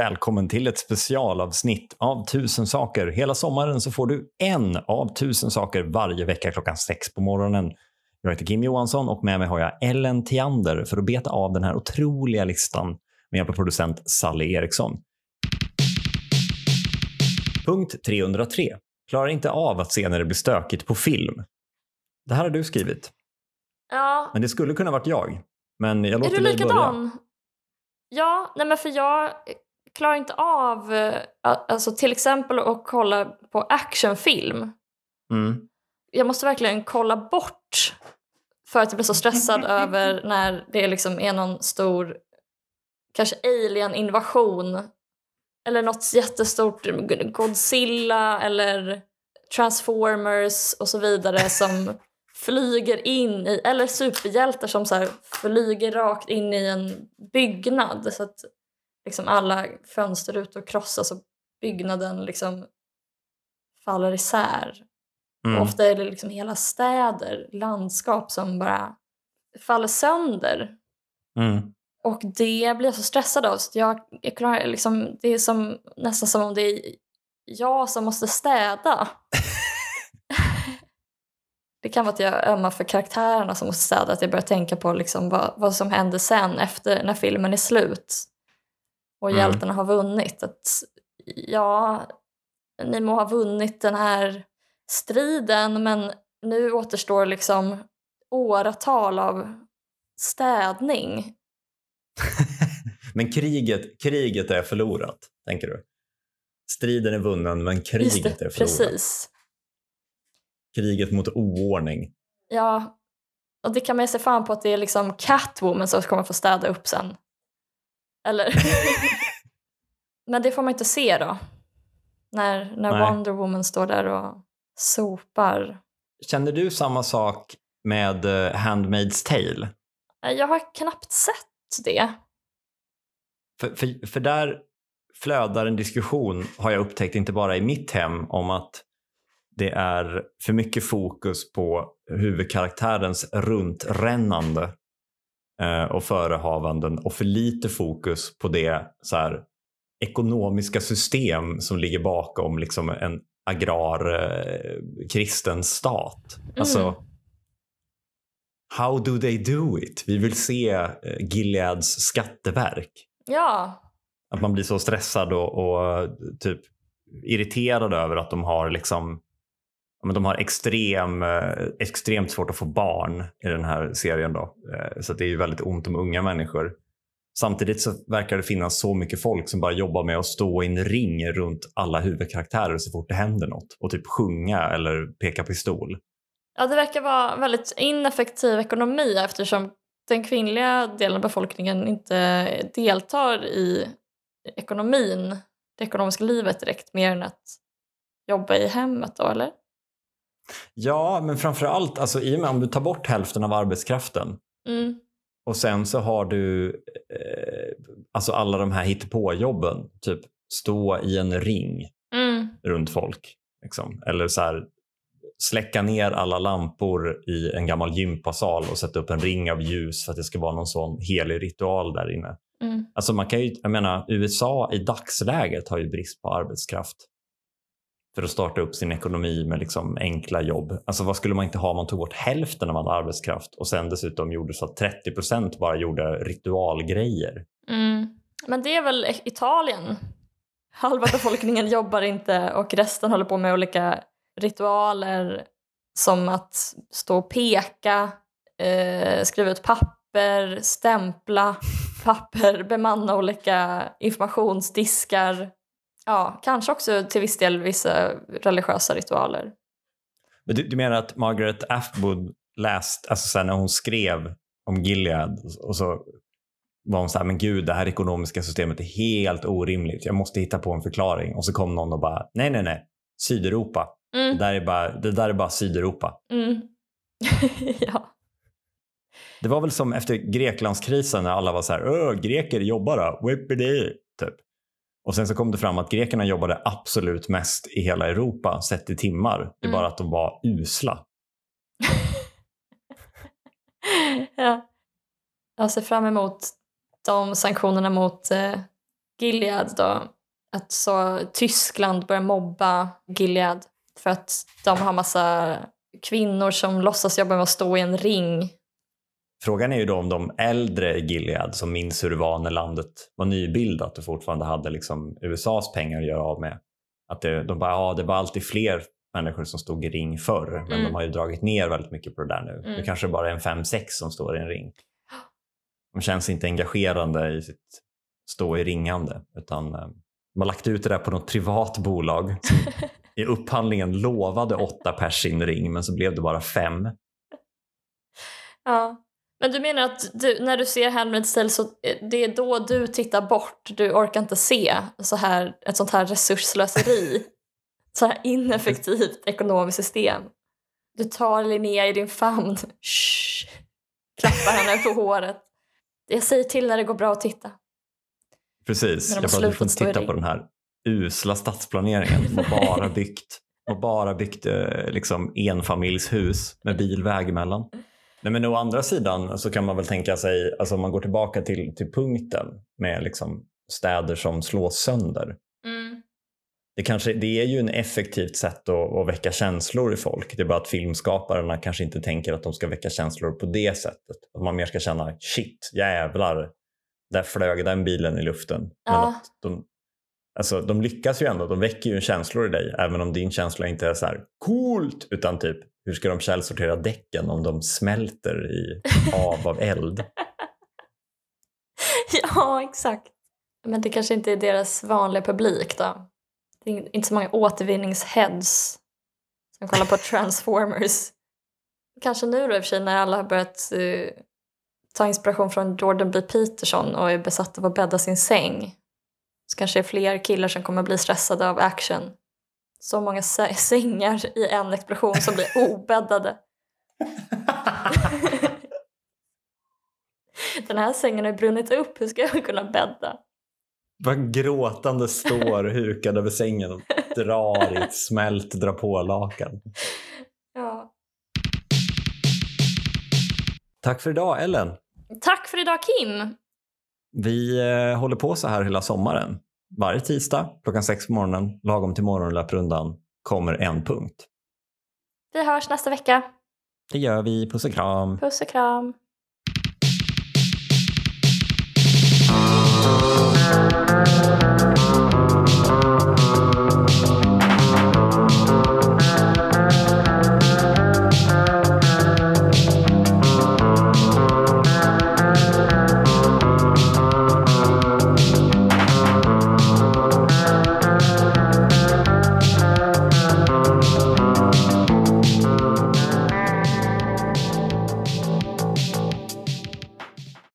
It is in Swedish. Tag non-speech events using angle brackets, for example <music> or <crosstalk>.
Välkommen till ett specialavsnitt av Tusen saker. Hela sommaren så får du en av tusen saker varje vecka klockan sex på morgonen. Jag heter Kim Johansson och med mig har jag Ellen Tiander för att beta av den här otroliga listan med hjälp av producent Sally Eriksson. Punkt 303. Klarar inte av att se när det blir stökigt på film. Det här har du skrivit, Ja, men det skulle kunna varit jag. Men jag är låter du dig börja. likadan? Ja, nej men för jag klarar inte av eh, alltså till exempel att kolla på actionfilm. Mm. Jag måste verkligen kolla bort för att jag blir så stressad <laughs> över när det liksom är någon stor kanske alien-invasion eller något jättestort Godzilla eller Transformers och så vidare som <laughs> flyger in i, eller superhjältar som så flyger rakt in i en byggnad så att liksom alla fönsterrutor krossas och byggnaden liksom faller isär. Mm. Ofta är det liksom hela städer, landskap som bara faller sönder. Mm. Och det blir jag så stressad av. Så jag, jag klarar, liksom, det är som, nästan som om det är jag som måste städa. <laughs> det kan vara att jag ömmar för karaktärerna som måste städa. Att jag börjar tänka på liksom vad, vad som händer sen efter när filmen är slut. Och Mm. hjältarna har vunnit. Att, ja, ni må ha vunnit den här striden men nu återstår liksom åratal av städning. <laughs> Men kriget, kriget är förlorat, tänker du? Striden är vunnen, men kriget det, är förlorat. precis. Kriget mot oordning. Ja, och det kan man ju se fram på att det är liksom Catwoman som kommer få städa upp sen. Eller? <laughs> Men det får man inte se då. När, när Nej. Wonder Woman står där och sopar. Känner du samma sak med uh, Handmaid's Tale? Jag har knappt sett det. För, för, för där flödar en diskussion, har jag upptäckt, inte bara i mitt hem, om att det är för mycket fokus på huvudkaraktärens runtrännande eh, och förehavanden och för lite fokus på det så här, ekonomiska system som ligger bakom liksom en agrar eh, kristen stat. Alltså, how do they do it? Vi vill se eh, Gileads skatteverk. Ja, Att man blir så stressad och, och typ irriterad över att de har liksom men de har extrem, eh, extremt svårt att få barn i den här serien. Då. Eh, så det är ju väldigt ont om unga människor. Samtidigt så verkar det finnas så mycket folk som bara jobbar med att stå i en ring runt alla huvudkaraktärer så fort det händer något och typ sjunga eller peka pistol. ja, det verkar vara väldigt ineffektiv ekonomi eftersom den kvinnliga delen av befolkningen inte deltar i ekonomin, det ekonomiska livet direkt mer än att jobba i hemmet då, eller? Ja, men framför allt alltså, i och med om du tar bort hälften av arbetskraften Mm. Och sen så har du eh, alltså alla de här hittepåjobben. Typ stå i en ring Mm. runt folk. Liksom. Eller så här, släcka ner alla lampor i en gammal gympasal och sätta upp en ring av ljus för att det ska vara någon sån helig ritual där inne. Mm. Alltså man kan ju, jag menar, USA i dagsläget har ju brist på arbetskraft för att starta upp sin ekonomi med liksom enkla jobb. Alltså vad skulle man inte ha om man tog bort hälften av all arbetskraft och sen dessutom gjorde så att 30 procent bara gjorde ritualgrejer. Mm. Men det är väl Italien? Halva befolkningen <laughs> jobbar inte och resten håller på med olika ritualer som att stå och peka, eh, skriva ut papper, stämpla <laughs> papper, bemanna olika informationsdiskar. Ja, kanske också till viss del vissa religiösa ritualer. Men du, du menar att Margaret Atwood läst, alltså sen när hon skrev om Gilead och så var hon så här, men gud det här ekonomiska systemet är helt orimligt. Jag måste hitta på en förklaring. Och så kom någon och bara, nej nej nej, Sydeuropa. Det Mm, där är bara, det där är bara Sydeuropa. mm. <laughs> ja. Det var väl som efter Greklandskrisen när alla var så här, greker jobbar då, whippity, typ. Och sen så kom det fram att grekerna jobbade absolut mest i hela Europa sett i timmar. Det är Mm. bara att de var usla. <laughs> ja. Jag ser fram emot de sanktionerna mot eh, Gilead då. Att så Tyskland börjar mobba Gilead för att de har massa kvinnor som låtsas jobba med att stå i en ring. Frågan är ju då om de äldre i Gilead som minns hur det var när landet var nybildat och fortfarande hade liksom USAs pengar att göra av med. Att det, de bara, ja det var alltid fler människor som stod i ring förr men Mm. de har ju dragit ner väldigt mycket på det där nu. Mm. Det kanske bara är en fem sex som står i en ring. <gasps> De känns inte engagerande i sitt stå i ringande utan eh, de har lagt ut det där på något privat bolag som <laughs> i upphandlingen lovade åtta pers en ring men så blev det bara fem. Ja. Men du menar att du, när du ser Handmaid's Tale så eh, det är då du tittar bort, du orkar inte se så här, ett sånt här resursslöseri. <laughs> så här ineffektivt ekonomiskt system. Du tar Linnea i din famn, Shh. klappar henne på håret. Jag säger till när det går bra att titta. Precis, jag bara, du får inte titta på den här usla stadsplaneringen. De har <laughs> bara byggt, har bara byggt eh, liksom enfamiljshus med bilväg emellan. Nej, men å andra sidan så kan man väl tänka sig, alltså om man går tillbaka till, till punkten med liksom städer som slås sönder. Det, kanske, det är ju ett effektivt sätt att, att väcka känslor i folk. Det är bara att filmskaparna kanske inte tänker att de ska väcka känslor på det sättet. Att man mer ska känna shit, jävlar, där flög den bilen i luften. Men Ja. att de, alltså, de lyckas ju ändå, de väcker ju känslor i dig även om din känsla inte är så här coolt utan typ hur ska de källsortera däcken om de smälter i hav av eld? <laughs> Ja, exakt. Men det kanske inte är deras vanliga publik då. Det är inte så många återvinningsheads som kollar på <laughs> Transformers. Kanske nu då i och för sig när alla har börjat eh, ta inspiration från Jordan B. Peterson och är besatta av att bädda sin säng. Så kanske det är fler killar som kommer bli stressade av action. Så många sä- <laughs> sängar i en explosion som blir obäddade. <laughs> Den här sängen har brunnit upp, hur ska jag kunna bädda? Bara gråtande står hukad över sängen och drar i ett smält dra på-lakan. Ja. Tack för idag Ellen. Tack för idag Kim! Vi eh, håller på så här hela sommaren varje tisdag klockan sex på morgonen, lagom till morgonlöprundan, kommer en punkt. Vi hörs nästa vecka. Det gör vi. Puss och kram. Puss och kram. Thank you.